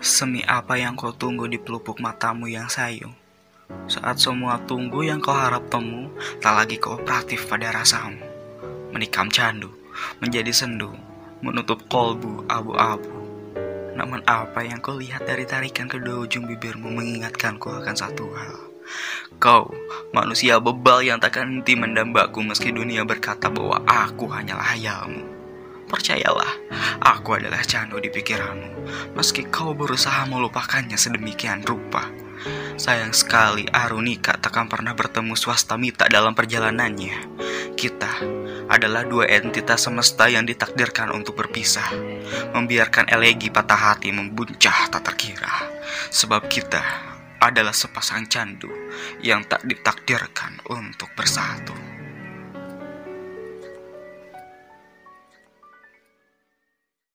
Semi apa yang kau tunggu di pelupuk matamu yang sayu? Saat semua tunggu yang kau harap temu tak lagi kooperatif pada rasamu. Menikam candu, menjadi sendu, menutup kolbu abu-abu. Namun apa yang kau lihat dari tarikan kedua ujung bibirmu mengingatkanku akan satu hal. Kau, manusia bebal yang takkan henti mendambaku meski dunia berkata bahwa aku hanyalah hayalmu. Percayalah, aku adalah candu di pikiranmu, meski kau berusaha melupakannya sedemikian rupa. Sayang sekali Arunika takkan pernah bertemu swasta mita dalam perjalanannya. Kita adalah dua entitas semesta yang ditakdirkan untuk berpisah. Membiarkan elegi patah hati membuncah tak terkira. Sebab kita adalah sepasang candu yang tak ditakdirkan untuk bersatu.